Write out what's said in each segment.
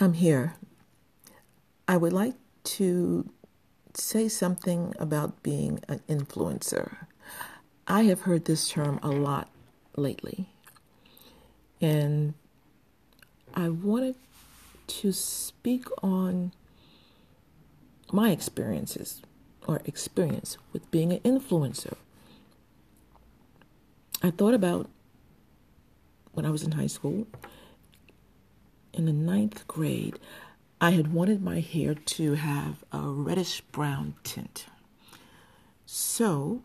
I'm here. I would like to say something about being an influencer. I have heard this term a lot lately. And I wanted to speak on my experiences or experience with being an influencer. I thought about when I was in high school in the ninth grade, I had wanted my hair to have a reddish brown tint. So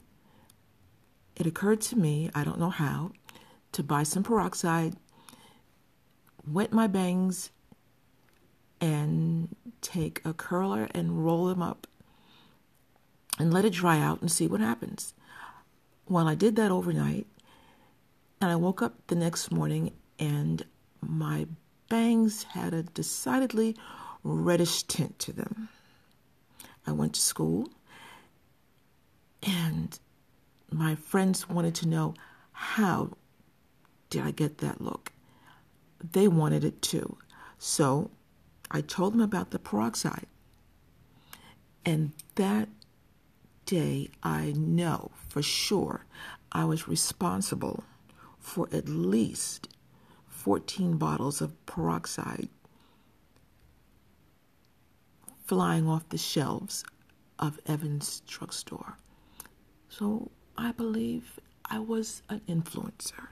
it occurred to me, I don't know how, to buy some peroxide, wet my bangs, and take a curler and roll them up and let it dry out and see what happens. Well, I did that overnight, and I woke up the next morning and my bangs had a decidedly reddish tint to them. I went to school and my friends wanted to know how did I get that look. They wanted it too. So I told them about the peroxide. And that day I know for sure I was responsible for at least 14 bottles of peroxide flying off the shelves of Evan's drugstore. So I believe I was an influencer.